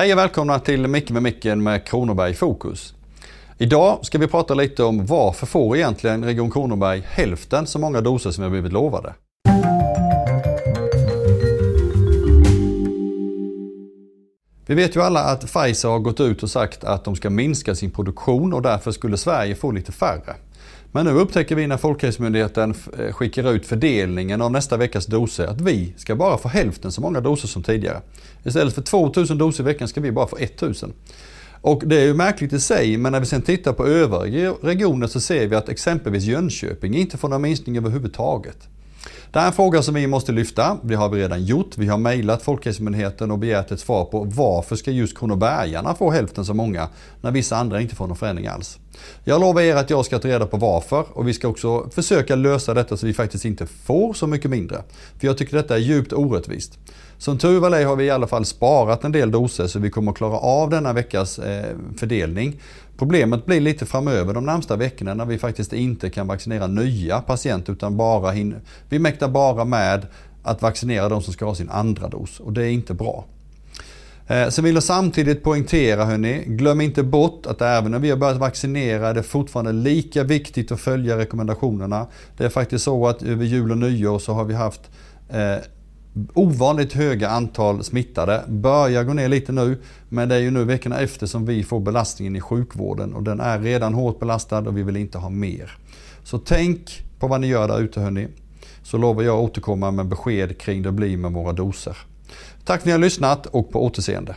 Hej och välkomna till Micke med micken med Kronoberg Fokus. Idag ska vi prata lite om varför får egentligen Region Kronoberg hälften så många doser som vi har blivit lovade. Vi vet ju alla att Pfizer har gått ut och sagt att de ska minska sin produktion och därför skulle Sverige få lite färre. Men nu upptäcker vi när Folkhälsomyndigheten eh, skickar ut fördelningen av nästa veckas doser att vi ska bara få hälften så många doser som tidigare. Istället för 2000 doser i veckan ska vi bara få 1000. Och det är ju märkligt i sig, men när vi sen tittar på övriga regioner så ser vi att exempelvis Jönköping inte får någon minskning överhuvudtaget. Det här är en fråga som vi måste lyfta. Det har vi redan gjort. Vi har mejlat Folkhälsomyndigheten och begärt ett svar på varför ska just Kronobergarna få hälften så många när vissa andra inte får någon förändring alls. Jag lovar er att jag ska ta reda på varför och vi ska också försöka lösa detta så vi faktiskt inte får så mycket mindre. För jag tycker detta är djupt orättvist. Som tur var har vi i alla fall sparat en del doser så vi kommer att klara av denna veckas eh, fördelning. Problemet blir lite framöver de närmsta veckorna när vi faktiskt inte kan vaccinera nya patienter utan bara hin- vi mäktar bara med att vaccinera de som ska ha sin andra dos och det är inte bra. Eh, sen vill jag samtidigt poängtera hörni, glöm inte bort att även när vi har börjat vaccinera är det fortfarande lika viktigt att följa rekommendationerna. Det är faktiskt så att över jul och nyår så har vi haft eh, ovanligt höga antal smittade. Börjar gå ner lite nu, men det är ju nu veckorna efter som vi får belastningen i sjukvården och den är redan hårt belastad och vi vill inte ha mer. Så tänk på vad ni gör där ute hörni. Så lovar jag återkomma med besked kring det blir med våra doser. Tack för att ni har lyssnat och på återseende.